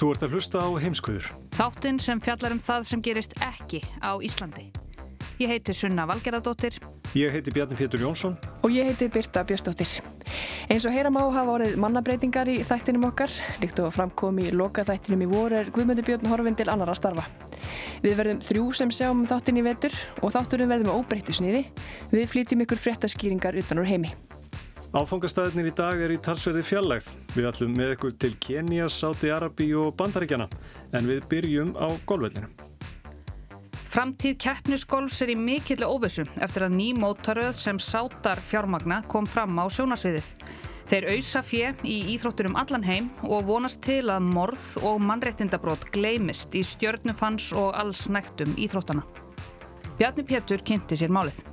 Þú ert að hlusta á heimskuður. Þáttinn sem fjallar um það sem gerist ekki á Íslandi. Ég heiti Sunna Valgerðardóttir. Ég heiti Bjarni Pétur Jónsson. Og ég heiti Birta Björnsdóttir. Eins og heyra má hafa orðið mannabreitingar í þættinum okkar, líkt og framkom í loka þættinum í voru er Guðmundur Björn horfinn til annara starfa. Við verðum þrjú sem sjáum þáttin í vetur og þátturum verðum á óbreyttu sniði. Við flytjum ykkur fréttaskýringar utan úr heimi. Áfangastæðinir í dag er í talsverði fjallægð. Við ætlum með ykkur til Kenya, Sáti Arabi og Bandaríkjana, en við byrjum á golvveldinu. Framtíð keppnisgolfs er í mikill óvissu eftir að ný mótaröð sem sátar fjármagna kom fram á sjónasviðið. Þeir auðsa fjö í íþróttur um allan heim og vonast til að morð og mannréttindabrót gleimist í stjörnufans og alls nektum íþróttana. Bjarni Pétur kynnti sér málið.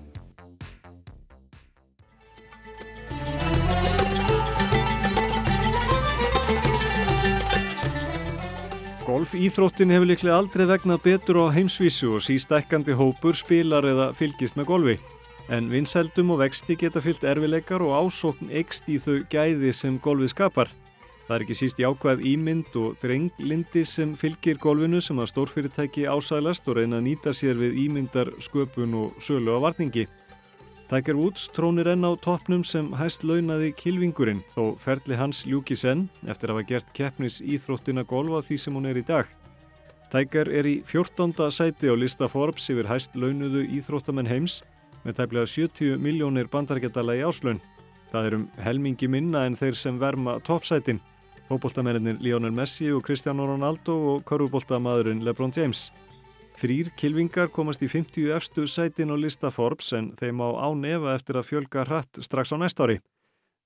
Golf-íþróttin hefur líklega aldrei vegnað betur á heimsvísu og sístækkandi hópur spilar eða fylgist með golfi. En vinsældum og vexti geta fyllt erfileikar og ásókn eikst í þau gæði sem golfið skapar. Það er ekki síst jákvæð ímynd og drenglindi sem fylgir golfinu sem að stórfyrirtæki ásælast og reyna að nýta sér við ímyndar, sköpun og sölu á varningi. Tiger Woods trónir enn á toppnum sem hæst launaði kilvingurinn þó ferli hans ljúki senn eftir að hafa gert keppnis íþróttina golfa því sem hún er í dag. Tiger er í 14. sæti á lista Forbes yfir hæst launuðu íþróttamenn heims með tæplega 70 miljónir bandarækjadala í áslun. Það er um helmingi minna en þeir sem verma toppsætin, fókbóltamennir Lionel Messi og Cristiano Ronaldo og körfubóltamadurinn LeBron James. Þrýr kilvingar komast í 50 efstu sætin á lista Forbes en þeim á ánefa eftir að fjölga hratt strax á næst ári.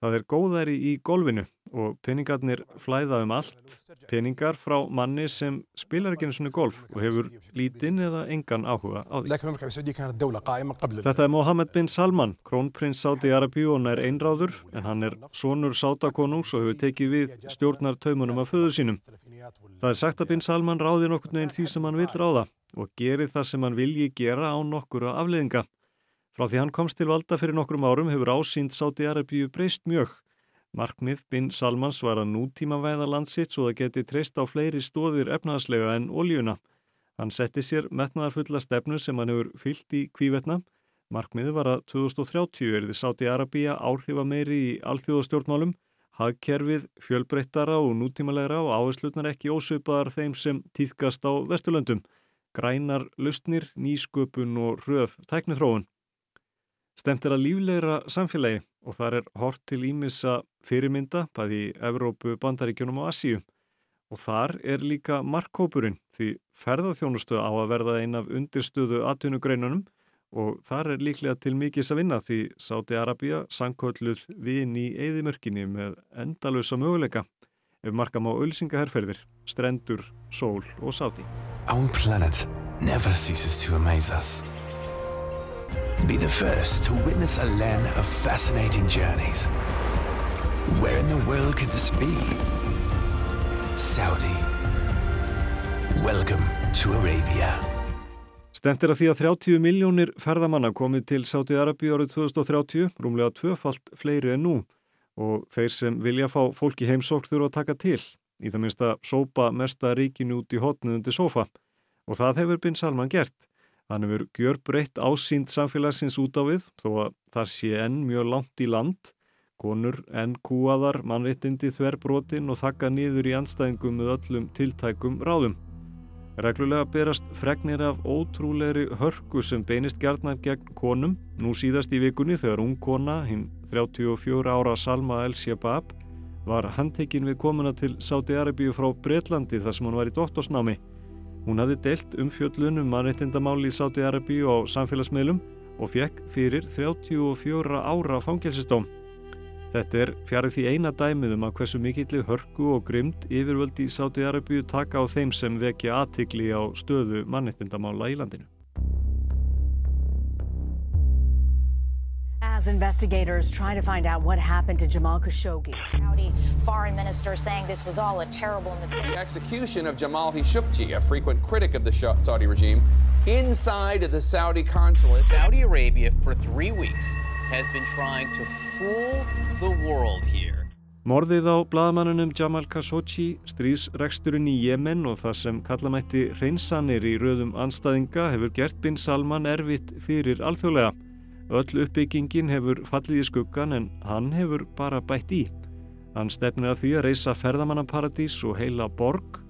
Það er góðæri í golfinu og peningarnir flæða um allt, peningar frá manni sem spilar ekki eins og golf og hefur lítinn eða engan áhuga á því. Þetta er Mohammed bin Salman, krónprins Sáti Arabi og er einráður en hann er sonur Sátakonungs og hefur tekið við stjórnar taumunum af föðu sínum. Það er sagt að bin Salman ráði nokkur neginn því sem hann vil ráða og gerir það sem hann vilji gera á nokkura afleðinga. Frá því hann komst til valda fyrir nokkrum árum hefur ásýnd Sáti Arabíu breyst mjög. Markmið bin Salmans var að nútíma væða landsitt svo það geti treyst á fleiri stóðir efnaðslega en oljuna. Hann setti sér metnaðarfulla stefnu sem hann hefur fyllt í kvívetna. Markmiði var að 2030 erði Sáti Arabíu áhrifa meiri í alþjóðastjórnmálum, hagkerfið, fjölbreyttara og nútímalegra og áherslutnar ekki ósveipaðar þeim sem týðkast á Vesturlöndum. Grænar, lustnir, nýsköpun og röð tæknithróun. Stemt er að líflegra samfélagi og þar er hort til ímissa fyrirmynda bæði Evrópu, Bandaríkjunum og Asíu. Og þar er líka markkópurinn því ferðarþjónustu á að verða ein af undirstöðu atvinnugreinunum og þar er líklega til mikils að vinna því Sáti Arabia sankölluð vin í eðimörkinni með endalösa möguleika ef markam á ölsingaherferðir, strendur, sól og sáti. Our planet never ceases to amaze us. Be the first to witness a land of fascinating journeys. Where in the world could this be? Saudi. Welcome to Arabia. Stemt er að því að 30 miljónir ferðamanna komið til Sáti Arabi árið 2030, rúmlega tvöfalt fleiri en nú og þeir sem vilja fá fólki heimsók þurfa að taka til, í það minnst að sópa mesta ríkinu út í hotnið undir sofa og það hefur Bin Salman gert. Hann hefur gjör breytt ásýnd samfélagsins út á við þó að það sé enn mjög langt í land, konur enn kúaðar, mannréttindi þverbrotin og þakka niður í anstæðingum með öllum tiltækum ráðum. Reglulega berast fregnir af ótrúleiri hörku sem beinist gjarnar gegn konum, nú síðast í vikunni þegar ung kona, hinn 34 ára Salma El-Shabab, var handtekinn við komuna til Sáti-Arabíu frá Breitlandi þar sem hún var í doktorsnámi. Hún hafði deilt um fjöllunum mannreittindamál í Sáti-Arabíu á samfélagsmiðlum og fekk fyrir 34 ára fangelsistóm. Þetta er fjarið því eina dæmið um að hversu mikilli hörku og grymt yfirvöldi í Sáti-Arabíu taka á þeim sem vekja aðtikli á stöðu mannettindamála í landinu. As investigators try to find out what happened to Jamal Khashoggi. Saudi foreign minister saying this was all a terrible mistake. The execution of Jamal Khashoggi, a frequent critic of the Saudi regime, inside the Saudi consulate. Saudi Arabia for three weeks has been trying to fool the world here. Morðið á bladamannunum Jamal Khashoggi, stríðsreksturinn í Jemen og það sem kallamætti hreinsanir í röðum anstæðinga hefur gert bin Salman erfitt fyrir alþjóðlega. Öll uppbyggingin hefur fallið í skuggan en hann hefur bara bætt í. Hann stefnir að því að reysa ferðamannaparadís og heila borg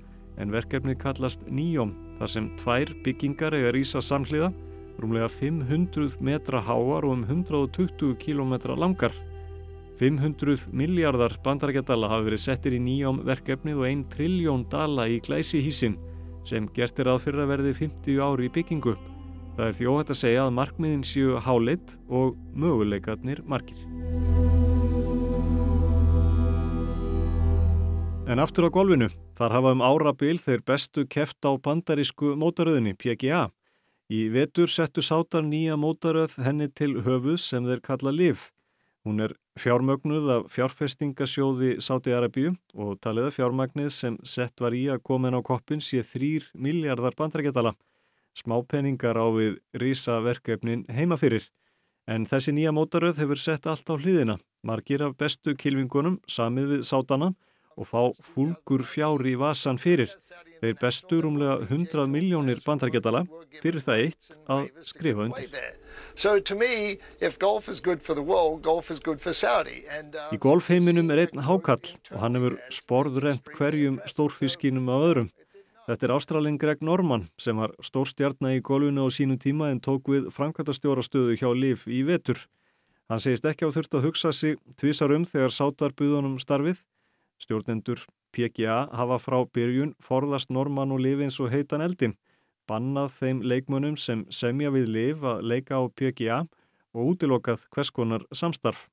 en verkefnið kallast Nýjóm þar sem tvær byggingar eiga rýsa samhliða, rúmlega 500 metra háar og um 120 km langar. 500 miljardar bandarækjadala hafa verið settir í Nýjóm verkefnið og 1 trilljón dala í glæsihísin sem gert er að fyrir að verði 50 ári í byggingu. Það er því óhætt að segja að markmiðin séu háleitt og möguleikarnir margir. En aftur á golfinu, þar hafa um árabil þeir bestu keft á bandarísku mótaröðinni PGA. Í vetur settu sátar nýja mótaröð henni til höfuð sem þeir kalla LIV. Hún er fjármögnuð af fjárfestingasjóði Sáti Arabíu og taliða fjármagnið sem sett var í að koma inn á koppin sé þrýr miljardar bandrækjadala. Smápenningar á við rísaverkefnin heima fyrir. En þessi nýja mótaröð hefur sett allt á hliðina. Margir af bestu kilvingunum samið við sátana og fá fúlgur fjár í vasan fyrir. Þeir bestu rúmlega 100 miljónir bandargetala fyrir það eitt að skrifa undir. Uh, Í golfheiminum er einn hákall og hann hefur sporðrent hverjum stórfiskinum af öðrum. Þetta er ástralinn Greg Norman sem var stórstjarnar í golfinu á sínum tíma en tók við framkvæmtastjórastöðu hjá Liv í vetur. Hann segist ekki á þurft að hugsa sig tvísar um þegar sátar buðunum starfið. Stjórnendur PGA hafa frá byrjun forðast Norman og Liv eins og heitan eldin, bannað þeim leikmönnum sem semja við Liv að leika á PGA og útilokað hverskonar samstarf.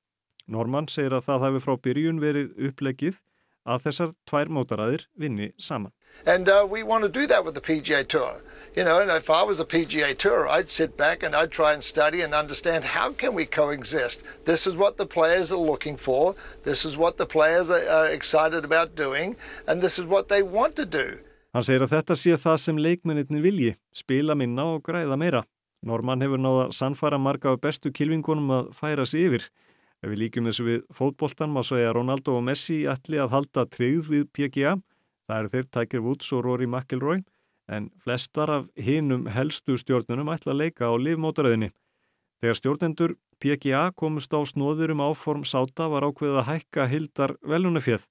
Norman segir að það hafi frá byrjun verið upplegið að þessar tvær mótaræðir vinni saman. And uh, we want to do that with the PGA Tour. You know, and if I was the PGA Tour, I'd sit back and I'd try and study and understand how can we coexist. This is what the players are looking for. This is what the players are, are excited about doing. And this is what they want to do. Hann segir að þetta sé það sem leikmennitni vilji, spila minna og græða meira. Norman hefur náða sannfara marga af bestu kilvingunum að færa sig yfir. Ef við líkjum þessu við fótboltan má að Ronaldo og Messi ætli að halda tryggð við PGA. Það eru þeir Tiger Woods og Rory McIlroy en flestar af hinum helstu stjórnunum ætla að leika á livmótaröðinni. Þegar stjórnendur PGA komust á snóður um áform sáta var ákveðið að hækka hildar velunafjöð.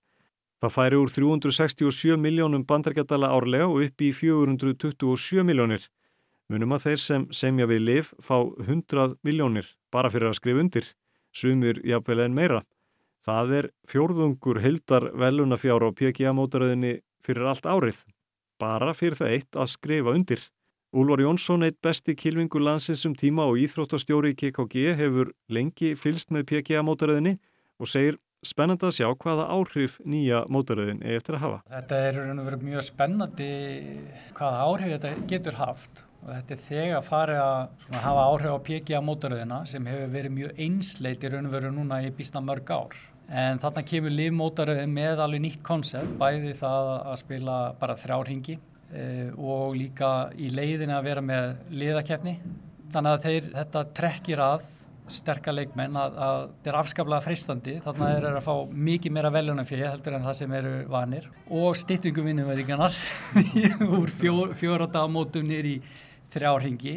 Það færi úr 367 miljónum bandargætala árlega og upp í 427 miljónir. Munum að þeir sem semja við liv fá 100 miljónir bara fyrir að skrifa undir, sumir jafnvel en meira. Það er fjórðungur hildar velunafjár á PGA mótaröðinni fyrir allt árið, bara fyrir það eitt að skrifa undir. Úlvar Jónsson, eitt besti kilvingu landsins um tíma og íþróttastjóri í KKG hefur lengi fylst með PGA mótaröðinni og segir spennandi að sjá hvaða áhrif nýja mótaröðin er eftir að hafa. Þetta er mjög spennandi hvaða áhrif þetta getur haft og þetta er þegar farið að hafa áhrif á PGA mótaröðina sem hefur verið mjög einsleit í raun og veru núna í býsta mörg ár. En þarna kemur livmótaröðin með alveg nýtt koncept, bæði það að spila bara þrjárhingi e, og líka í leiðin að vera með liðakefni. Þannig að þeir, þetta trekkir að sterkar leikmenn að, að þetta er afskaplega freistandi þannig að þeir eru að fá mikið meira veljónum fyrir heldur en það sem eru vanir og stýttingum vinnumverðingarnar úr fjór, fjóra mótum nýri þrjárhingi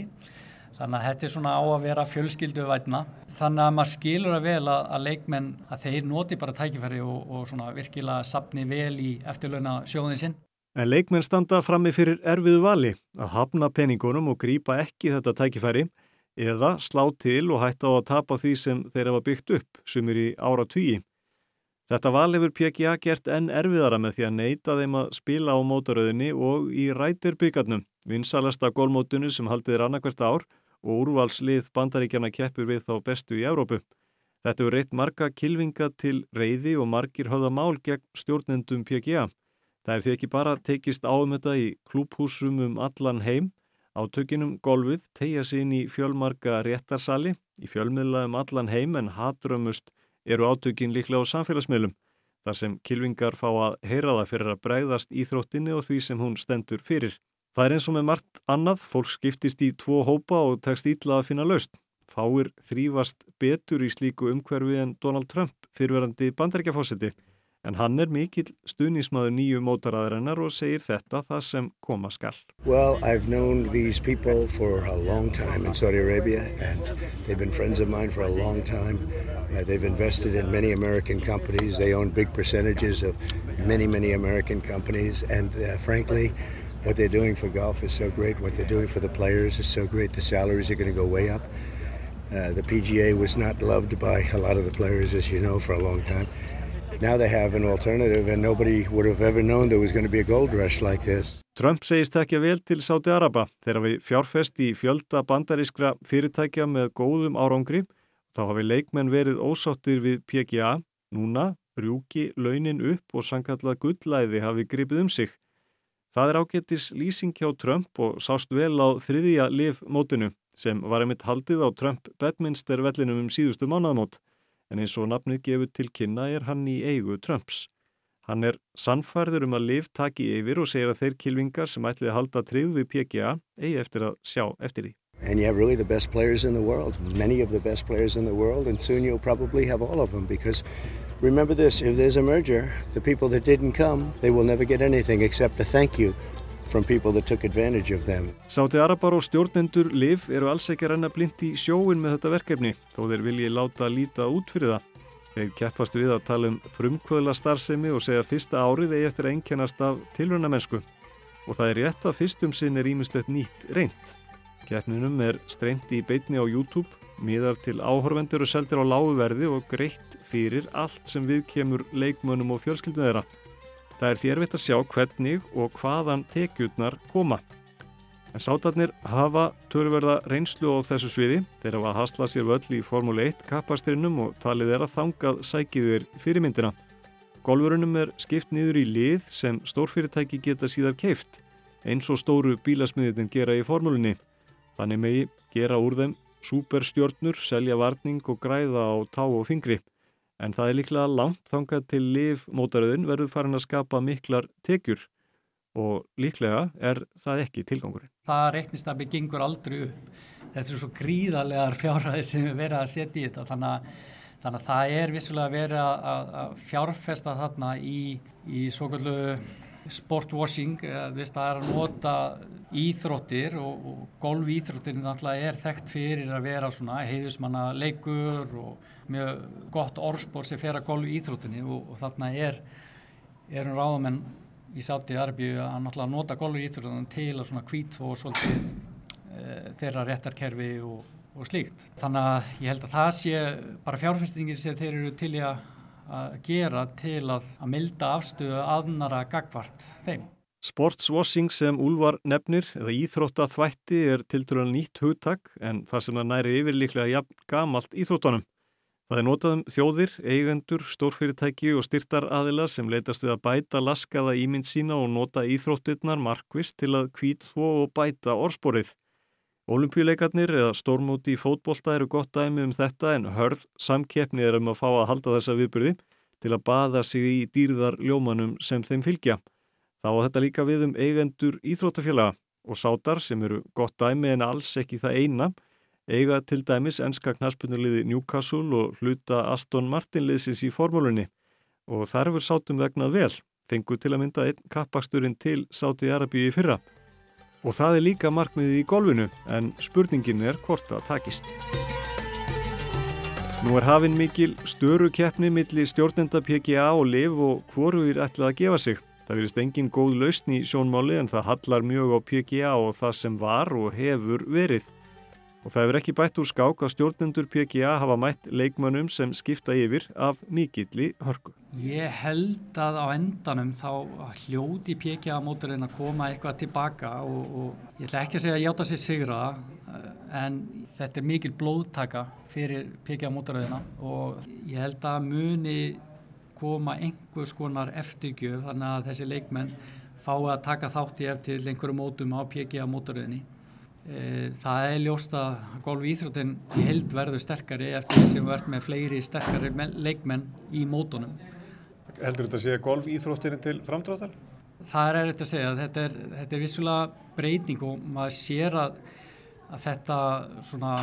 þannig að þetta er svona á að vera fjölskyldu vætna þannig að maður skilur að vel að, að leikmenn að þeir noti bara tækifæri og, og svona virkilega sapni vel í eftirlauna sjóðin sinn. En leikmenn standa frammi fyrir erfiðu vali að hafna peningunum og grýpa ekki þetta tækifæri eða slá til og hætta á að tapa því sem þeir hafa byggt upp, sumir í ára tugi. Þetta val hefur PGA gert enn erfiðara með því að neyta þeim að spila á mótaröðinni og í rætirbyggarnum, vinsalasta gólmótunu sem haldið er annarkvært ár og úrvalslið bandaríkjana keppur við þá bestu í Európu. Þetta hefur reitt marga kilvinga til reyði og margir höfða mál gegn stjórnendum PGA. Það er því ekki bara tekist áum þetta í klúphúsum um allan heim. Átökinum golfið tegja sig inn í fjölmarga réttarsali, í fjölmiðla um allan heim en hatrömmust eru átökin líklega á samfélagsmiðlum. Þar sem kilvingar fá að heyra það fyrir að bregðast íþróttinni og því sem hún stendur fyrir. Það er eins og með margt annað, fólk skiptist í tvo hópa og tekst ítla að finna laust. Fáir þrýfast betur í slíku umhverfi en Donald Trump fyrirverandi bandarækjafósiti en hann er mikill stuðnismæður nýju mótaraðarinnar og segir þetta það sem koma skall. Well, I've known these people for a long time in Saudi Arabia and they've been friends of mine for a long time. Uh, they've invested in many American companies. They own big percentages of many, many American companies and uh, frankly, what they're doing for golf is so great. What they're doing for the players is so great. The salaries are going to go way up. Uh, the PGA was not loved by a lot of the players, as you know, for a long time. Now they have an alternative and nobody would have ever known there was going to be a gold rush like this. Trump segist ekki vel til Sáti Araba þegar við fjárfest í fjölda bandarískra fyrirtækja með góðum árangri. Þá hafi leikmenn verið ósáttir við PGA. Núna rjúki launin upp og sankallað gullæði hafi gripið um sig. Það er ágetis lýsing hjá Trump og sást vel á þriðja liv mótinu sem var einmitt haldið á Trump Bedminster vellinum um síðustu mánaðamót en eins og nafnið gefur til kynna er hann í eigu Trumps. Hann er sannfærður um að liv taki yfir og segir að þeir kilvingar sem ætlið að halda trið við PGA eigi eftir að sjá eftir því. And you have really the best players in the world, many of the best players in the world, and soon you'll probably have all of them because remember this, if there's a merger, the people that didn't come, they will never get anything except a thank you from people that took advantage of them. Sáti Arabar og stjórnendur liv eru alls ekki renna blind í sjóin með þetta verkefni þó þeir vilji láta líta út fyrir það. Þeir keppast við að tala um frumkvöðla starfsemi og segja fyrsta árið eigi eftir að einkennast af tilrunamennsku og það er rétt að fyrstum sinn er ímislegt nýtt reynd. Keppninum er streyndi í beitni á YouTube, miðar til áhorvendur og seldir á láguverði og greitt fyrir allt sem við kemur leikmönnum og fjölskyldum þeirra. Það er þérvitt að sjá hvernig og hvaðan tekjurnar koma. En sátarnir hafa törverða reynslu á þessu sviði, þeir hafa haslað sér völl í Formule 1 kappastrinnum og talið að þangað sækiðir fyrirmyndina. Golfurunum er skipt niður í lið sem stórfyrirtæki geta síðar keift, eins og stóru bílasmiðin gera í formúlinni. Þannig megi gera úr þeim superstjórnur, selja varning og græða á tá og fingri. En það er líklega langt þangað til liv mótaröðin verður farin að skapa miklar tekjur og líklega er það ekki tilgangurinn. Það reiknistabi gengur aldrei upp. Þetta er svo gríðarlegar fjárhæði sem við verðum að setja í þetta þannig að, þannig að það er vissulega verið að fjárfesta þarna í, í svo kallu sportwashing, það er að nota íþróttir og, og golfíþróttin náttúrulega er þekkt fyrir að vera svona heiðusmanna leikur og mjög gott orðspór sem fer að golfíþróttinni og, og þarna er erum ráðamenn í Sáti Arbíu að náttúrulega nota golfíþróttin til að svona kvítfó og svolítið e, þeirra réttarkerfi og, og slíkt. Þannig að ég held að það sé bara fjárfestingin sem þeir eru til í að að gera til að, að milda afstöðu aðnara gagvart þeim. Sportswashing sem Úlvar nefnir eða íþróttaþvætti er til dærulega nýtt hugtak en það sem það næri yfir líklega jafn gamalt íþróttunum. Það er notað um þjóðir, eigendur, stórfyrirtæki og styrtar aðila sem leitast við að bæta laskaða ímynd sína og nota íþróttirnar markvist til að kvít þvó og bæta orðsporið. Olimpíuleikarnir eða stórmóti í fótbolta eru gott dæmi um þetta en hörð samkeppni er um að fá að halda þessa viðbyrði til að baða sig í dýrðar ljómanum sem þeim fylgja. Þá að þetta líka við um eigendur íþróttafélaga og sátar sem eru gott dæmi en alls ekki það eina eiga til dæmis enska knaspunuliði Newcastle og hluta Aston Martin liðsins í formúlunni og þar hefur sátum vegnað vel, fengu til að mynda einn kappaksturinn til Sáti Arabíu í fyrra. Og það er líka markmiðið í golfinu, en spurningin er hvort það takist. Nú er hafinn mikil störu keppni millir stjórnenda PGA og LIV og hvoru er ætlað að gefa sig. Það verist engin góð lausn í sjónmáli en það hallar mjög á PGA og það sem var og hefur verið. Og það hefur ekki bætt úr skák að stjórnendur PGA hafa mætt leikmönnum sem skipta yfir af mikilli hörku. Ég held að á endanum þá hljóti PGA móturinn að koma eitthvað tilbaka og, og ég ætla ekki að segja að hjáta sér sigra en þetta er mikil blóðtaka fyrir PGA móturöðina og ég held að muni koma einhvers konar eftirgjöf þannig að þessi leikmenn fái að taka þátt í eftir einhverju mótum á PGA móturöðinni. Það er ljóst að golf íþróttin held verður sterkari eftir sem verður með fleiri sterkari leikmenn í mótunum. Heldur þetta að segja golf íþróttinni til framdráttar? Það er erfitt að segja. Þetta er, þetta er vissulega breyting og maður sér að, að þetta svona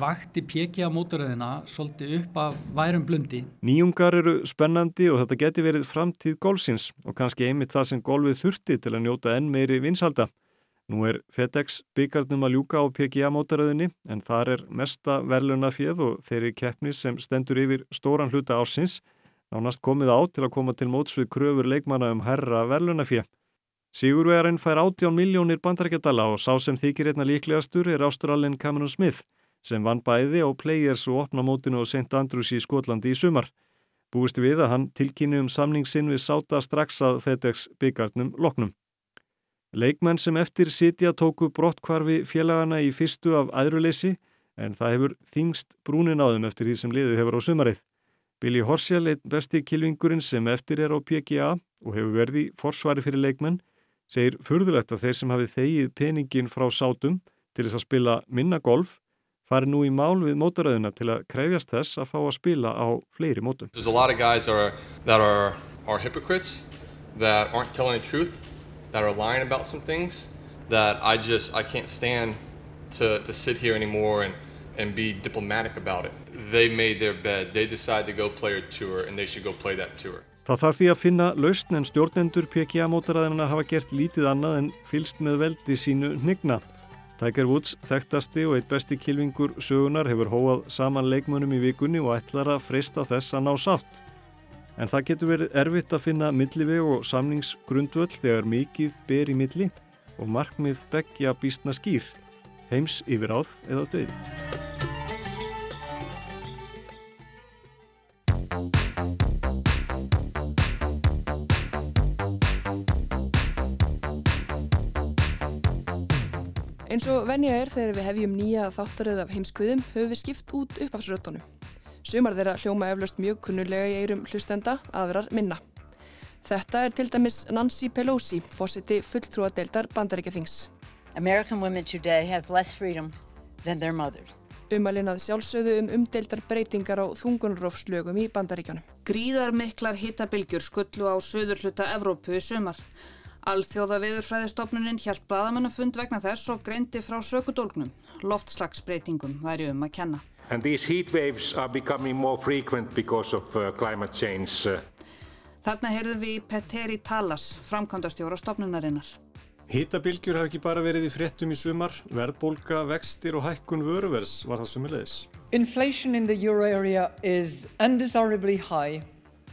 vakti pjeki á móturöðina svolítið upp af værum blundi. Nýjungar eru spennandi og þetta geti verið framtíð golfsins og kannski einmitt það sem golfið þurfti til að njóta enn meiri vinsalda. Nú er FedEx byggarnum að ljúka á PGA mótaröðinni en þar er mesta verðluna fjöð og þeirri keppni sem stendur yfir stóran hluta ásins nánast komið á til að koma til mótsvið kröfur leikmanna um herra verðluna fjöð. Sigurvegarinn fær 18 miljónir bandarækjadala og sá sem þykir einna líklegastur er ástralinn Cameron Smith sem vann bæði á Players og opna mótinu og St. Andrews í Skotlandi í sumar. Búist við að hann tilkynni um samningsinn við sáta strax að FedEx byggarnum loknum. Leikmenn sem eftir sitja tóku brottkvarfi félagana í fyrstu af æðruleysi en það hefur þingst brúnin á þeim eftir því sem liðið hefur á sumarið. Billy Horsell, einn besti kilvingurinn sem eftir er á PGA og hefur verið í forsvari fyrir leikmenn, segir furðulegt að þeir sem hafi þegið peningin frá sátum til þess að spila minna golf fari nú í mál við mótaröðuna til að krefjast þess að fá að spila á fleiri mótum. There's a lot of guys are, that are, are hypocrites that aren't telling the truth that are lying about some things that I just I can't stand to, to sit here anymore and, and be diplomatic about it. They made their bed. They decided to go play a tour and they should go play that tour. Það þarf því að finna lausn en stjórnendur PGA mótaræðina hafa gert lítið annað en fylst með veldi sínu hnigna. Tiger Woods, þekktasti og eitt besti kilvingur sögunar hefur hóað saman leikmönum í vikunni og ætlar að freysta þess að ná sátt. En það getur verið erfitt að finna milliveg og samningsgrundvöld þegar mikið ber í milli og markmið begja býstna skýr, heims yfir áð eða döði. Eins og venja er þegar við hefjum nýja þáttaröð af heimskviðum höfum við skipt út uppafsrötunum. Sumar þeirra hljóma eflaust mjög kunnulega í eirum hlustenda, aðrar minna. Þetta er til dæmis Nancy Pelosi, fósiti fulltrúadeildar bandaríkjathings. American women today have less freedom than their mothers. Umalinnað sjálfsögðu um umdeildar breytingar á þungunrófslögum í bandaríkjanum. Gríðar miklar hittabilgjur skullu á söður hluta Evrópu í sumar. Alþjóða viðurfræðistofnunin hjælt bladamannafund vegna þess og greindi frá sökudólgnum. Loftslagsbreytingum væri um að kenna. And these heat waves are becoming more frequent because of uh, climate change. Uh. Þarna heyrðum við Petteri Talas, framkvæmdastjóra stofnunarinnar. Hittabilgjur hafa ekki bara verið í fréttum í sumar, verðbólka, vextir og hækkun vöruvers var það sumilegis. Inflation in the euro area is undesirably high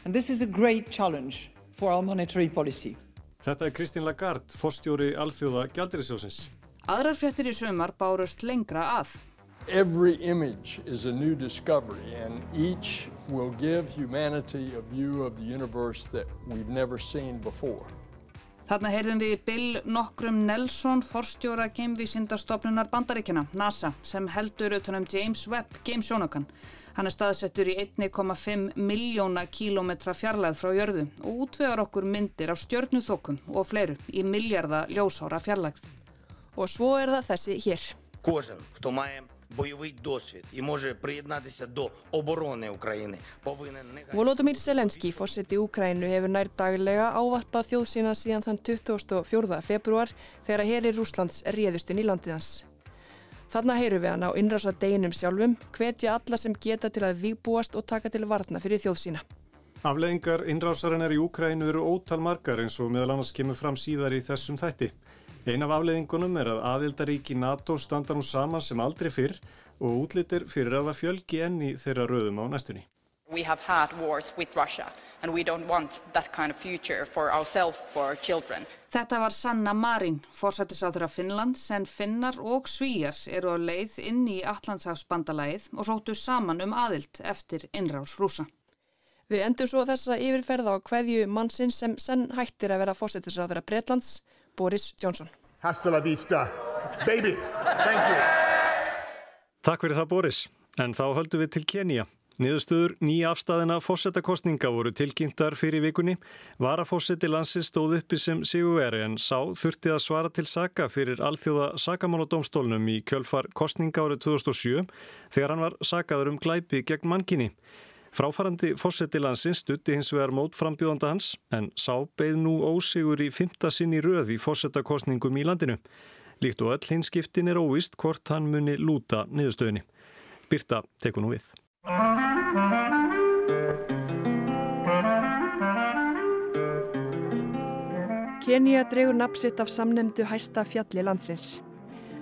and this is a great challenge for our monetary policy. Þetta er Kristín Lagarde, forstjóri alþjóða gjaldirisjósins. Aðrar fréttir í sumar bárust lengra að. Every image is a new discovery, and each will give humanity a view of the universe that we've never seen before. Þarna heyrðum við Bill Nockrum Nelson, forstjóra geimvísindarstofnunar bandaríkjana, NASA, sem heldur utanum James Webb, geimsjónakan. Hann er staðsettur í 1,5 miljóna kílómetra fjarlæð frá jörðu og útvegar okkur myndir af stjörnuþokum og fleiru í miljarda ljósára fjarlæð. Og svo er það þessi hér. Kosum, stómaðum бойовий досвід і може приєднатися до оборони України, повинен негайно... Volodymyr Zelenski, fórseti Úkrænu, hefur nær daglega ávarpað þjóð sína síðan þann 24. februar þegar að heri Rúslands réðust inn í landið hans. Þarna heyru við hann á innrása deginum sjálfum, hvetja alla sem geta til að výbúast og taka til varna fyrir þjóð sína. Afleðingar innrásarinnar í Úkrænu eru ótal margar eins og meðal annars kemur fram síðar í þessum þætti. Ein af afleðingunum er að aðildaríki NATO standa nú saman sem aldrei fyrr og útlitir fyrir að það fjölgi enni þeirra röðum á næstunni. We have had wars with Russia and we don't want that kind of future for ourselves, for our children. Þetta var Sanna Marin, fórsættisáþur af Finnlands, en Finnar og Svíjar eru á leið inn í Allandshafsbandalagið og sóttu saman um aðild eftir innrás rúsa. Við endum svo þessa yfirferð á hverju mannsins sem senn hættir að vera fórsættisáþur af Breitlands, Boris Johnson. Hasta la vista, baby. Thank you. Takk fyrir það Boris, en þá höldum við til Kenya. Niðurstöður nýja afstæðina fósettakostninga voru tilkynntar fyrir vikunni. Varafósetti landsins stóð uppi sem sigurveri en sá þurfti að svara til saka fyrir alþjóða sakamáladómstólnum í kjölfar kostninga árið 2007 þegar hann var sakaður um glæpi gegn mannkynni. Fráfarandi fósetti landsins stutti hins vegar mótframbjóðanda hans en sá beð nú ósigur í fymta sinn í röð í fósettakostningum í landinu. Líkt og öll hins skiptin er óvist hvort hann muni lúta niðurstöðinni. Birta tekur nú við. Kenya dregur napsitt af samnemdu hæsta fjalli landsins.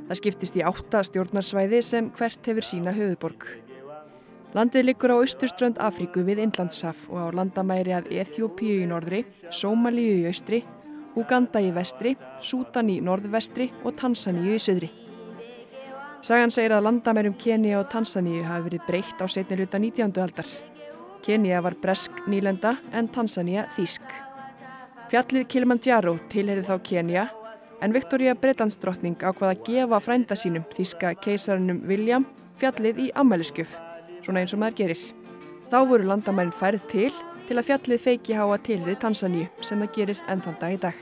Það skiptist í átta stjórnarsvæði sem hvert hefur sína höfuborg. Landið liggur á austurströnd Afríku við Indlandshaf og á landamæri af Eþjópíu í norðri, Sómalíu í austri, Uganda í vestri, Sútan í norðvestri og Tansaníu í söðri. Sagan segir að landamærum Kenia og Tansaníu hafi verið breytt á setni hluta 19. aldar. Kenia var bresk nýlenda en Tansaníu þýsk. Fjallið Kilimanjaro tilherið þá Kenia en Viktoria Breitlandsdrottning ákvaða að gefa frænda sínum þýska keisarunum William fjallið í ammæliskjöf, svona eins og maður gerir. Þá voru landamærin færð til til að fjallið feiki háa tilherið Tansaníu sem það gerir ennþann dag í dag.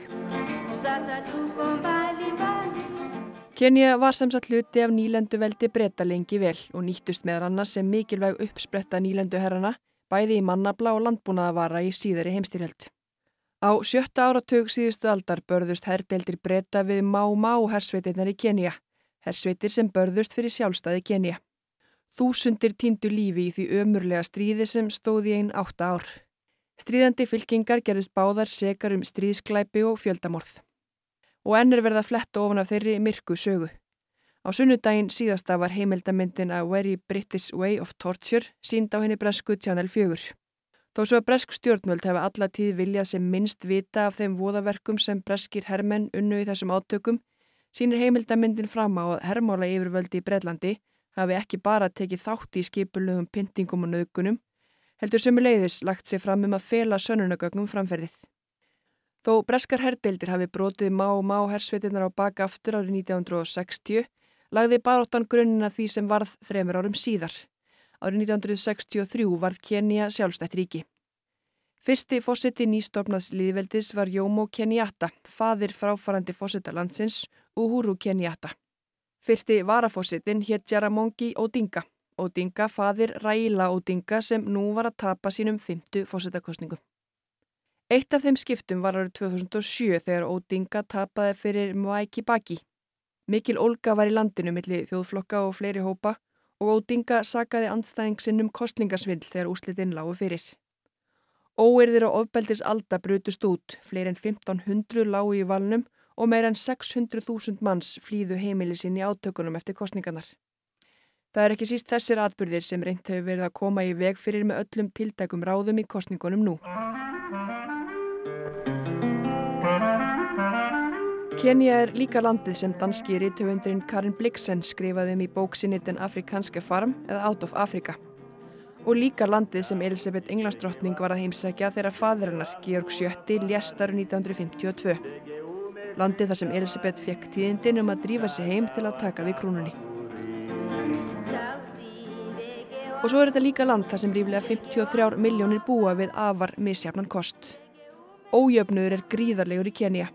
Kenya var sem sagt hluti af nýlenduveldi breyta lengi vel og nýttust meðan annars sem mikilvæg uppspretta nýlenduherrana bæði í mannabla og landbúnaðavara í síðari heimstyrjöld. Á sjötta áratug síðustu aldar börðust herrdeildir breyta við Má Má hersveitirnar í Kenya, hersveitir sem börðust fyrir sjálfstæði Kenya. Þúsundir týndu lífi í því ömurlega stríði sem stóði einn átta ár. Stríðandi fylkingar gerðust báðar sekar um stríðsklæpi og fjöldamorð og enn verið að fletta ofan af þeirri myrku sögu. Á sunnudaginn síðasta var heimildamindin A Very British Way of Torture sínd á henni bresku Channel 4. Þó svo að bresk stjórnvöld hefa alla tíð viljað sem minnst vita af þeim voðaverkum sem breskir hermenn unnu í þessum átökum, sínir heimildamindin fram á að hermála yfirvöldi í Breitlandi hafi ekki bara tekið þátt í skipulögum pyntingum og nöðgunum, heldur sömuleiðis lagt sér fram um að fela sönunagögnum framferðið. Þó breskar herdeildir hafi brotið má og má hersveitinnar á baka aftur árið 1960, lagði baróttan grunnina því sem varð þremur árum síðar. Árið 1963 varð Kenya sjálfstætt ríki. Fyrsti fósiti nýstofnaðs liðveldis var Jómo Kenyatta, fadir fráfarandi fósita landsins, Uhuru Kenyatta. Fyrsti varafósitin hétt Jaramongi Odinga. Odinga fadir Raila Odinga sem nú var að tapa sínum fymtu fósitakostningum. Eitt af þeim skiptum var árið 2007 þegar Odinga tapaði fyrir Mwai Kibaki. Mikil Olga var í landinu millir þjóðflokka og fleiri hópa og Odinga sagaði andstæðing sinnum kostlingasvindl þegar úslitinn lágu fyrir. Óerðir og ofbeldis alda brutust út, fleiri en 1500 lágu í valnum og meir en 600.000 manns flýðu heimili sín í átökunum eftir kostningarnar. Það er ekki síst þessir atbyrðir sem reynd hefur verið að koma í veg fyrir með öllum tildækum ráðum í kostningunum nú. Kenya er líka landið sem danski rítöfundurinn Karin Blixen skrifaði um í bóksinni Den Afrikanske Farm eða Out of Africa. Og líka landið sem Elisabeth Englandsdrottning var að heimsækja þegar fadrennar Georg Sjötti léstar 1952. Landið þar sem Elisabeth fekk tíðindin um að drífa sig heim til að taka við krúnunni. Og svo er þetta líka land þar sem ríflega 53 miljónir búa við afar misjafnan kost. Ójöfnuður er gríðarlegur í Kenya.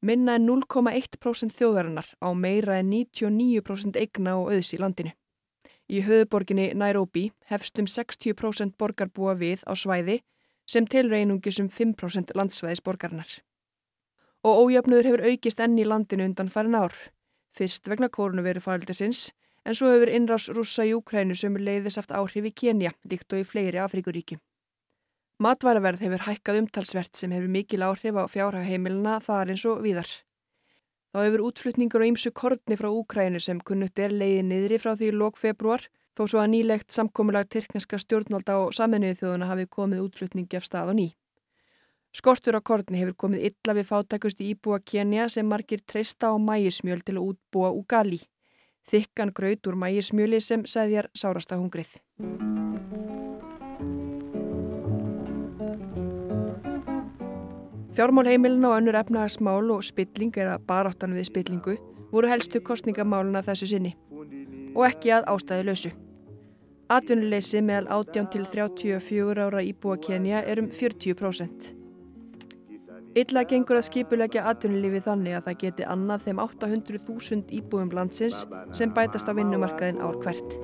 Minna en 0,1% þjóðarinnar á meira en 99% eigna og auðs í landinu. Í höfuborginni Nairobi hefst um 60% borgarbúa við á svæði sem tilreinungis um 5% landsvæðis borgarinnar. Og ójöfnuður hefur aukist enn í landinu undan farin ár. Fyrst vegna kórnuveru faraldisins en svo hefur innrás rússa í Ukrænu sem leiðis aft áhrif í Kenya líkt og í fleiri Afrikuríkjum. Matværaverð hefur hækkað umtalsvert sem hefur mikil áhrif á fjárhaheimilina þar eins og víðar. Þá hefur útflutningur og ýmsu kortni frá Úkrænu sem kunnutt er leiði niðri frá því lók februar þó svo að nýlegt samkomulag tyrkneska stjórnvalda og saminuði þjóðuna hafi komið útflutningi af stað og ný. Skortur á korni hefur komið illa við fátakustu íbúa Kenya sem margir treysta á mægismjöl til að útbúa ugali. Þykkan graut úr mægismjöli sem segðjar sárasta hungrið. Fjármálheimilin og önnur efnahagsmál og spilling eða baráttan við spillingu voru helstu kostningamáluna þessu sinni og ekki að ástæði lausu. Atvinnuleysi meðal 18 til 34 ára íbúa Kenya er um 40%. Illa gengur að skipulegja atvinnulífi þannig að það geti annað þeim 800.000 íbúum landsins sem bætast á vinnumarkaðin ár hvert.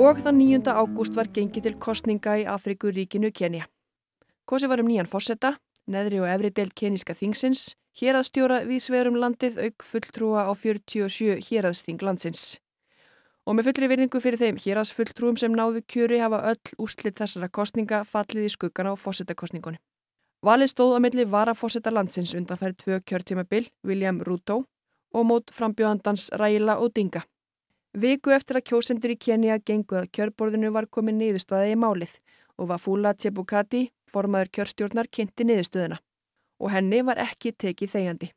Og þann 9. ágúst var gengið til kostninga í Afrikuríkinu Kenya. Kosi var um nýjan fórsetta, neðri og efri del keníska þingsins, héraðstjóra við sverum landið auk fulltrúa á 47 héraðsting landsins. Og með fullri virðingu fyrir þeim héraðsfulltrúum sem náðu kjöri hafa öll úrslit þessara kostninga fallið í skuggana á fórsetakostningunni. Valið stóð á milli varafórseta landsins undan færið tvö kjörtímabil, William Ruto, og mót frambjóðandans Raila Odinga. Viku eftir að kjósendur í Kenya genguð að kjörborðinu var komin niðurstaði í málið og Wafula Chebukati, formaður kjörstjórnar, kynnti niðurstöðuna. Og henni var ekki tekið þegjandi.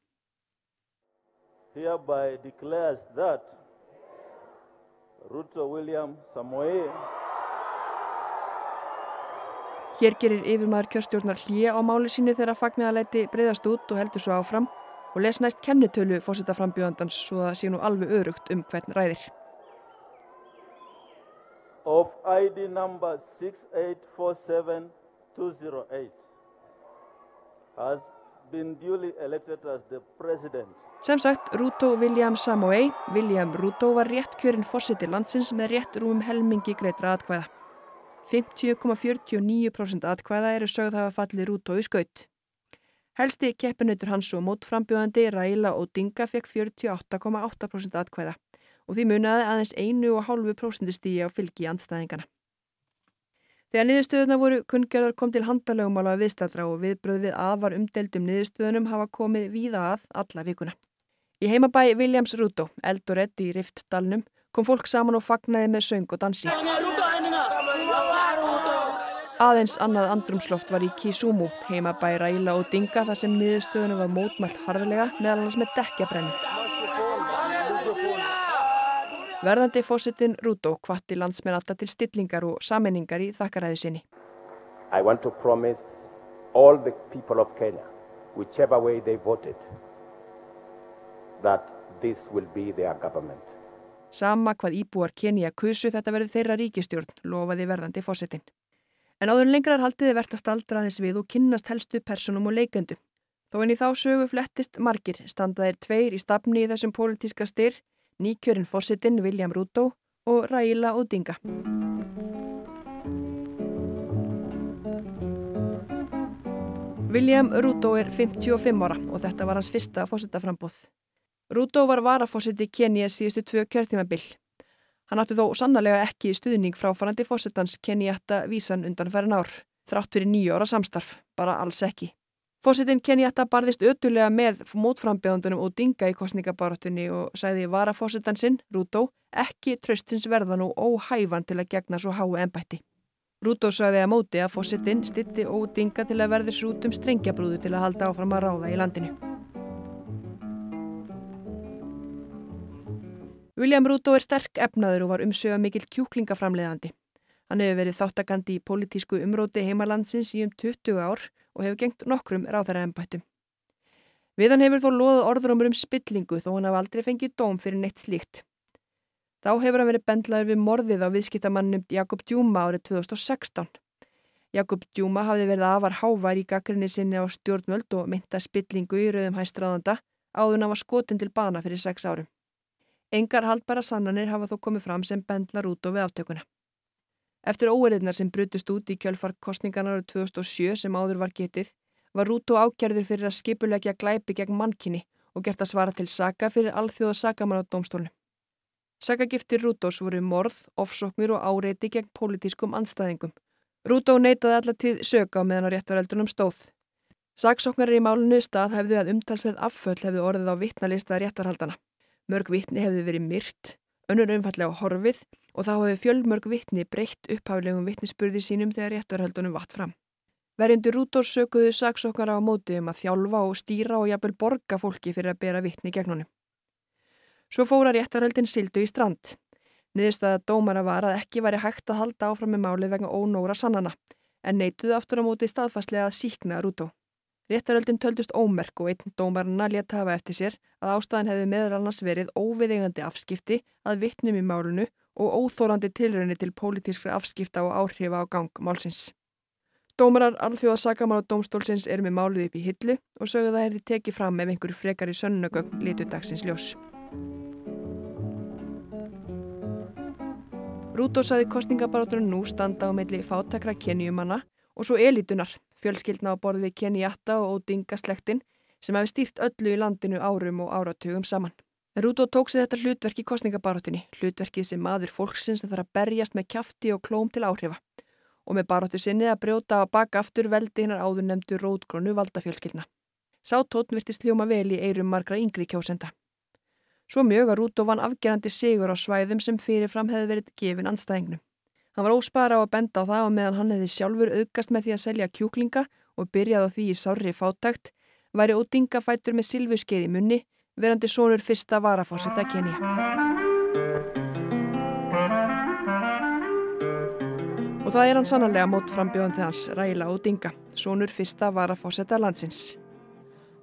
Ruto William Samoei Hér gerir yfirmaður kjörstjórnar hlýja á máli sínu þegar fagniðalæti breyðast út og heldur svo áfram og les næst kennitölu fósita frambjöðandans svo það sé nú alveg örugt um hvern ræðir. of ID number 6847208 has been duly elected as the president. Sem sagt, Ruto William Samoei, William Ruto var rétt kjörinn fórseti landsins með rétt rúmum helmingi greitra atkvæða. 50,49% atkvæða eru sögð hafa fallið Ruto í skaut. Helsti keppinautur hans og mótframbjóðandi Raila Odinga fekk 48,8% atkvæða og því munaði aðeins einu og hálfu prósendustíi á fylgi andstæðingana. Þegar niðurstöðuna voru kunngjörðar kom til handalögumála viðstaldra og viðbröð við afar umdeldum niðurstöðunum hafa komið víða að alla vikuna. Í heimabæ Williams Ruto, Eldoret í Riftdalnum, kom fólk saman og fagnaði með söng og dansi. Aðeins annað andrumsloft var í Kisumu, heimabæ Raila og Dinga þar sem niðurstöðunum var mótmælt harðlega meðal hans með dekkjabrennu. Verðandi fósittin Ruto hvatti landsmenn alltaf til stillingar og sammenningar í þakkaræðu sinni. I want to promise all the people of Kenya, whichever way they voted, that this will be their government. Sama hvað íbúar Kenya kusu þetta verður þeirra ríkistjórn, lofaði verðandi fósittin. En áður lengrar haldiði verðt að staldra aðeins við og kynnast helstu personum og leiköndu. Þó en í þá sögu flettist margir standaðir tveir í stafni í þessum pólitíska styr, nýkjörinn fósittin William Ruto og Raila Odinga. William Ruto er 55 ára og þetta var hans fyrsta fósittaframbóð. Ruto var varafósitti Kenya síðustu tvö kjörtímabill. Hann átti þó sannlega ekki stuðning frá farandi fósittans Kenyatta vísan undanfærin ár, þrátt fyrir nýju ára samstarf, bara alls ekki. Fósittin Kenyatta barðist ötulega með mótframbjöðundunum og dinga í kostningabaróttunni og sæði varafósittan sinn, Ruto, ekki tröstins verðan og óhæfan til að gegna svo hái ennbætti. Ruto sagði að móti að fósittin stitti ódinga til að verði srútum strengjabrúðu til að halda áfram að ráða í landinu. William Ruto er sterk efnaður og var umsöga mikil kjúklingaframleðandi. Hann hefur verið þáttakandi í politísku umróti heimalandsins í um 20 ár og hefur gengt nokkrum ráðara ennbættum. Við hann hefur þó loðað orður um spillingu þó hann hafa aldrei fengið dóm fyrir neitt slíkt. Þá hefur hann verið bendlaður við morðið á viðskiptamannum Jakob Djúma árið 2016. Jakob Djúma hafði verið afar hávær í gaggrinni sinni á stjórnvöld og mynda spillingu í rauðum hæstráðanda áður hann var skotin til bana fyrir sex árum. Engar haldbara sannanir hafa þó komið fram sem bendlar út og við aftökuna. Eftir óeriðnar sem brutust út í kjölfar kostningarnar árið 2007 sem áður var getið, var Rúto ákjærður fyrir að skipulegja glæpi gegn mannkinni og gert að svara til saka fyrir alþjóða sakamann á dómstólnu. Sakagiftir Rútós voru morð, ofsóknir og áreiti gegn pólitískum anstæðingum. Rútó neitaði allatíð söka á meðan á réttaröldunum stóð. Saksóknarir í málunni stað hefðu að umtalsverð afföll hefðu orðið á vittnalista réttarhaldana. Mörg vitni hefði verið myrt, önnur umfallega horfið og þá hefði fjölmörg vitni breytt upphaflegum vitnisspurði sínum þegar réttarhöldunum vatt fram. Verjendur Rúdórs sökuðu saksókara á móti um að þjálfa og stýra og jafnvel borga fólki fyrir að bera vitni gegn honum. Svo fóra réttarhöldin sildu í strand. Niðurstaða dómara var að ekki væri hægt að halda áfram með máli vegna ónóra sannana, en neituðu aftur á móti staðfastlega að síkna Rúdó. Réttaröldin töldust ómerk og einn dómarna létt hafa eftir sér að ástæðan hefði meðal annars verið óviðingandi afskipti að vittnum í málunu og óþórandi tilröðinni til pólitískra afskipta og áhrifa á gang málsins. Dómarar alþjóða sakamála dómstólsins eru með málið upp í hillu og sögðu það hefði tekið fram ef einhverju frekar í sönnugögn litur dagsins ljós. Rúdó saði kostningabarátunum nú standa á meðli fátakra kenjumanna og svo elitunar, fjölskyldna á borði við Kenyatta og Odinga slektin sem hefði stýrt öllu í landinu árum og áratugum saman. Rúdó tók sér þetta hlutverk í kostningabarátunni, hlutverkið sem maður fólksins það þarf að berjast með kjafti og klóm til áhrifa og með baróttu sinni að brjóta á baka aftur veldi hinnar áður nefndu rótgrónu valdafjölskyldna. Sá tótn virtist hljóma vel í eirum margra yngri kjósenda. Svo mjög að Rúdó vann afgerandi sigur á svæðum sem fyrirfram hefði verið gefin anstæðingnum. Hann var óspara á að benda á það og meðan hann hefði sjálfur auðgast með því að selja kjúklinga og byrjaði á því í sárri fátækt, væri Odinga fætur með silfuskeið í munni, verandi sónur fyrsta varafósetta Kenya. Og það er hann sannarlega mót frambjóðandi hans, Ræla Odinga, sónur fyrsta varafósetta landsins.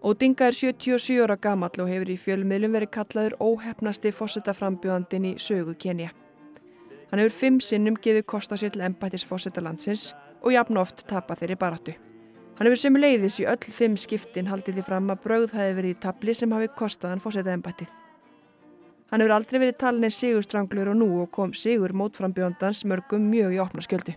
Odinga er 77 ára gamall og hefur í fjölmiðlum verið kallaður óhefnasti fósetta frambjóðandin í sögu Kenya. Hann hefur fimm sinnum geðið kosta sér til embættis fósetta landsins og jafn oft tapa þeirri baráttu. Hann hefur sem leiðis í öll fimm skiptin haldið því fram að brauð hafi verið í tabli sem hafi kostað hann fósetta embættið. Hann hefur aldrei verið talinni sigurstranglur og nú og kom sigur mótframbjóndans mörgum mjög í opna skjöldi.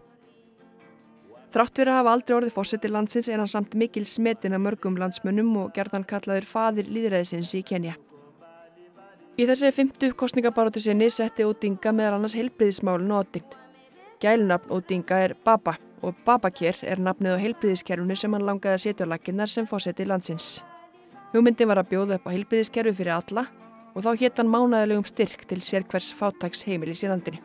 Þrátt verið að hafa aldrei orðið fósetti landsins er hann samt mikil smetin af mörgum landsmönnum og gerðan kallaður fadir líðræðisins í Kenya. Í þessari fymtu kostningabaróttu sinni setti Odinga meðal annars heilbriðismálun og oddin. Gælunafn Odinga er Baba og Babakir er nafnið á heilbriðiskerfunu sem hann langaði að setja á laginnar sem fósetti landsins. Hugmyndin var að bjóða upp á heilbriðiskerfi fyrir alla og þá hétt hann mánæðilegum styrk til sérkvers fátags heimilis í landinu.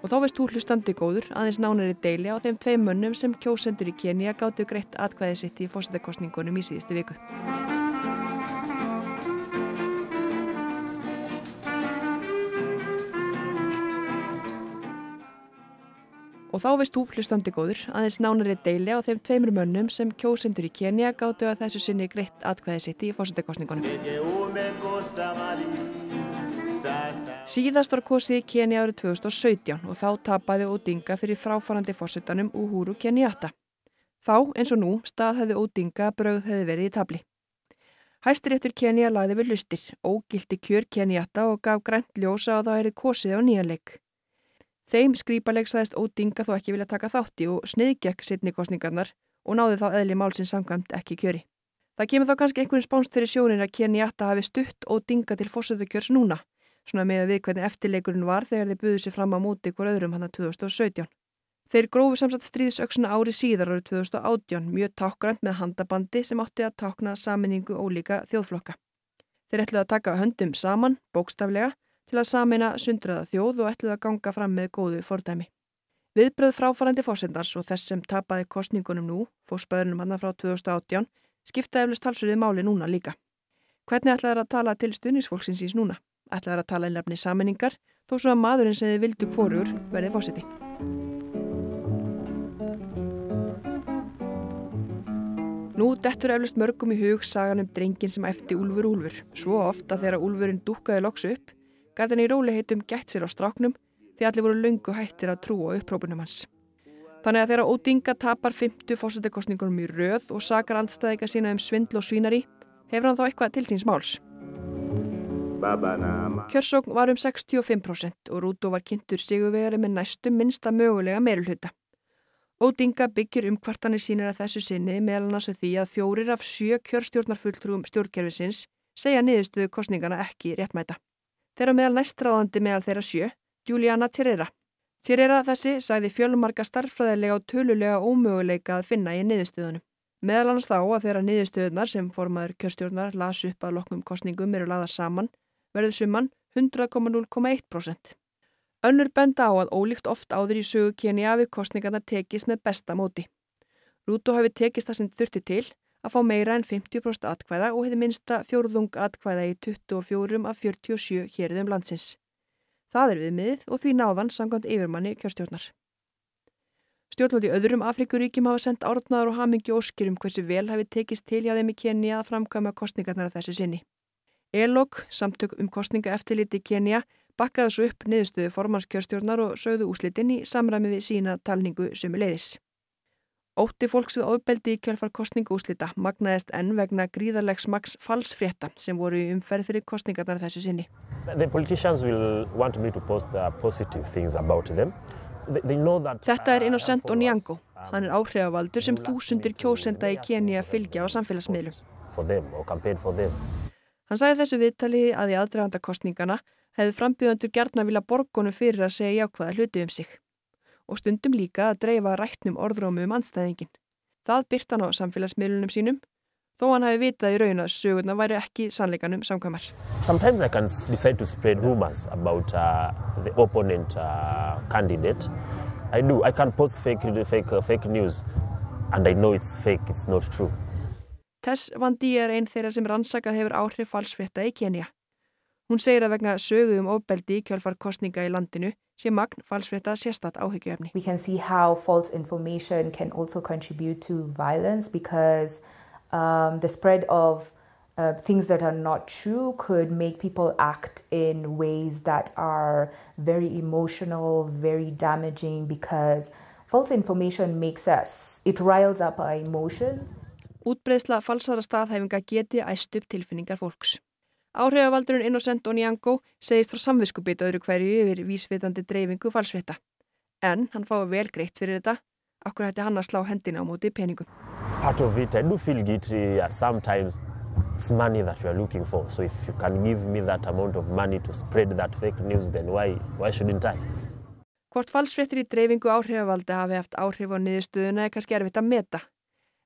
Og þá veist þú hlustandi góður aðeins nánari deili á þeim tvei mönnum sem kjósendur í Kenya gáttu greitt atkvæði sitt í fósettakostningunum í síðustu viku. Og þá veist þú hlustandi góður aðeins nánari deili á þeim tveimur mönnum sem kjósendur í Kenya gáttu að þessu sinni greitt atkvæði sitt í fósettakostningunum. Síðast var kosið í Kenya árið 2017 og þá tapaði Odinga fyrir fráfarandi fórsetanum Uhuru Kenyatta. Þá, eins og nú, stað hefði Odinga brauð hefði verið í tabli. Hæstiréttur Kenya lagði við lustir, ógildi kjör Kenyatta og gaf grænt ljósa og þá erið kosið á nýjanleik. Þeim skrýpaleg saðist Odinga þó ekki vilja taka þátti og sniðgekk sittni kostningarnar og náði þá eðli málsins samkvæmt ekki kjöri. Það kemur þá kannski einhvern spánst fyrir sjónin að Kenyatta hafi stutt Odinga til fórsetakjörs núna, svona með að við hvernig eftirleikurinn var þegar þeir buðu sér fram á móti ykkur öðrum hann að 2017. Þeir grófu samsagt stríðsöksuna ári síðar árið 2018 mjög tákgrænt með handabandi sem átti að tákna saminningu ólíka þjóðflokka. Þeir ætluði að taka höndum saman, bókstaflega, til að samina sundraða þjóð og ætluði að ganga fram með góðu fordæmi. Viðbröð fráfarandi fórsendars og þess sem tapaði kostningunum nú, fórspæðunum hann frá 2018, skipta eflust talsverðið máli núna líka. Hvernig ætlaði það að tala til stuðnisfólksins ís núna? Ætlaði það að tala einlefni saminningar, þó svo að maðurinn sem þið vildu kvorur verði fórseti. Nú dettur eflust mörgum í hug sagan um drengin sem eftir Úlfur Úlfur, svo ofta þegar Úlfurinn dúkaði loks upp, gæti hann í róliheitum gætt sér á stráknum því allir voru löngu hættir að trúa upprópunum hans. Þannig að þegar Ódinga tapar 50 fósættekostningunum í röð og sakar andstæðika sína um svindl og svínari, hefur hann þá eitthvað til síns máls. Kjörsókn var um 65% og Rúdó var kynntur sigurvegari með næstu minnsta mögulega meirulhuta. Ódinga byggir um kvartanir sínir að þessu sinni meðal annars því að fjórir af sjö kjörstjórnarfulltrúum stjórnkerfisins segja niðurstöðu kostningana ekki réttmæta. Þeirra meðal næstráðandi meðal þeirra sjö, Juliana Tirera. Tirera þessi sæði fjölumarka starffræðilega og tölulega ómöguleika að finna í niðurstöðunum. Meðal annars þá að þeirra niðurstöðunar sem formaður kjörstjórnar las upp að loknum kostningum eru laðar saman, verður summan 100,0,1%. Önnur benda á að ólíkt oft áður í sögu Kenya við kostningarna tekist með besta móti. Rúto hafi tekist það sem þurfti til að fá meira en 50% atkvæða og hefði minsta fjórðung atkvæða í 24 af 47 hérðum landsins. Það er við miðið og því náðan sangant yfirmanni kjörstjórnar. Stjórnvöld í öðrum Afrikuríkjum hafa sendt árnaðar og hamingi óskir um hversu vel hafi tekist til hjá þeim í Kenya að framkama kostningarnar þessu sinni. ELOG, samtök um kostninga eftirliti Kenya, bakkaði svo upp niðurstöðu formannskjörstjórnar og sögðu úslitin í samræmi við sína talningu sömu leiðis. Ótti fólks við ofbeldi í kjölfar kostningaúslita magnaðist enn vegna gríðarlegs maks falsfrétta sem voru í umferð fyrir kostningarnar þessu sinni. Þetta er Innocent Onyango. Hann er áhrifavaldur sem þúsundir kjósenda í Kenya fylgja á samfélagsmiðlum. Hann sagði þessu viðtali að í aðdraganda kostningana hefði frambjöðandur gertna vilja borgonu fyrir að segja jákvæða hluti um sig og stundum líka að dreifa rættnum orðrómu um anstæðingin. Það byrt hann á samfélagsmiðlunum sínum þó hann hafi vitað í raun að sögurna væri ekki sannleikanum samkvæmar. Sometimes I can decide to spread rumors about uh, the opponent uh, candidate. I do. I can post fake, fake, uh, fake news and I know it's fake, it's not true. Tess Vandi er einn þeirra sem rannsakað hefur áhrif falsfrétta í Kenya. Hún segir að vegna sögu um ofbeldi í kjölfar kostninga í landinu sé magn falsfrétta sérstatt áhyggjöfni. We can see how false information can also contribute to violence because um, the spread of uh, things that are not true could make people act in ways that are very emotional, very damaging because false information makes us, it riles up our emotions. Útbreðsla falsara staðhæfinga geti æst upp tilfinningar fólks. Áhrifavaldurinn Innocent Onyango segist frá samviskubit öðru hverju yfir vísvitandi dreifingu falsfrétta. En hann fái vel greitt fyrir þetta, okkur hætti hann að slá hendina á móti peningum. Part of it, I do feel guilty at sometimes it's money that you are looking for. So if you can give me that amount of money to spread that fake news, then why, why shouldn't I? Hvort falsfréttir í dreifingu áhrifavaldi hafi haft áhrif á niðurstöðuna er kannski erfitt að meta.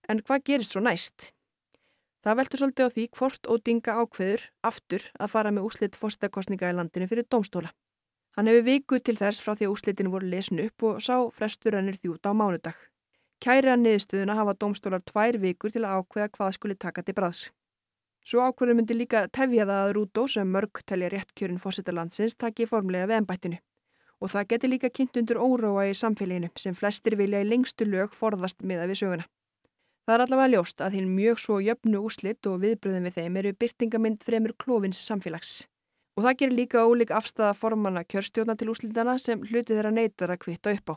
En hvað gerist svo næst? Það veltur svolítið á því hvort Ódinga ákveður aftur að fara með úslitt fórstakostninga í landinu fyrir domstóla. Hann hefur viku til þess frá því að úslitinu voru lesin upp og sá frestur hennir þjút á mánudag. Kæri að niðurstöðuna hafa domstólar tvær vikur til að ákveða hvað skuli taka til braðs. Svo ákveður myndi líka tefja það að Rúdó sem mörg telja réttkjörin fórsetalandsins taki formlega við ennbættinu. Og það geti líka kynnt undir óróa í samfélaginu sem flestir vilja í lengstu lög forðast miða við söguna. Það er allavega ljóst að hinn mjög svo jöfnu úslitt og viðbröðum við þeim eru byrtingamind fremur klófins samfélags. Og það gerir líka ólík afstæða formanna kjörstjórna til úslitana sem hluti þeirra neytar að kvitta upp á.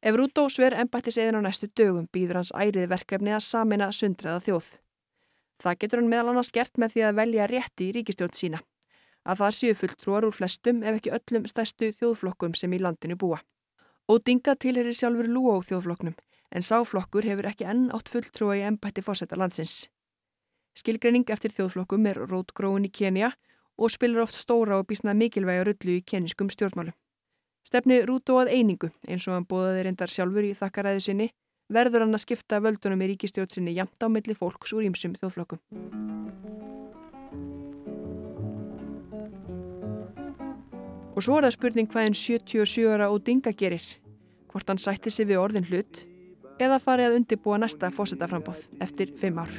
Ef Rúdó sver embættis eðin á næstu dögum býður hans ærið verkefni að samina sundraða þjóð. Það getur hann meðal annars gert með því að velja rétti í ríkistjórn sína. Að það séu fulltrúar úr flestum ef ekki öllum stærstu þjóðflokkum sem í landinu búa. Ódinga tilherir sjálfur Lúó þjóðflokknum en sáflokkur hefur ekki enn átt fulltrúa í embætti fósetta landsins. Skilgreining eftir þjóðflokkum er rótgróin í Kenya og spilir oft stóra og bísna mikilvæga rullu í keniskum stjórnmálum. Stefni Rúto að einingu, eins og hann bóðaði reyndar sjálfur í þakkaræðu sinni, verður hann að skipta völdunum í ríkistjórn sinni jamt á milli fólks úr ímsum þjóðflokkum. Og svo er það spurning hvað en 77 ára og dinga gerir, hvort hann sætti sig við orðin hlut eða farið að undibúa næsta fósitaframbóð eftir fimm ár.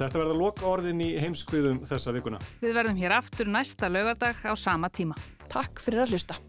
Þetta verða loka orðin í heimskviðum þessa vikuna. Við verðum hér aftur næsta lögardag á sama tíma. Takk fyrir að hlusta.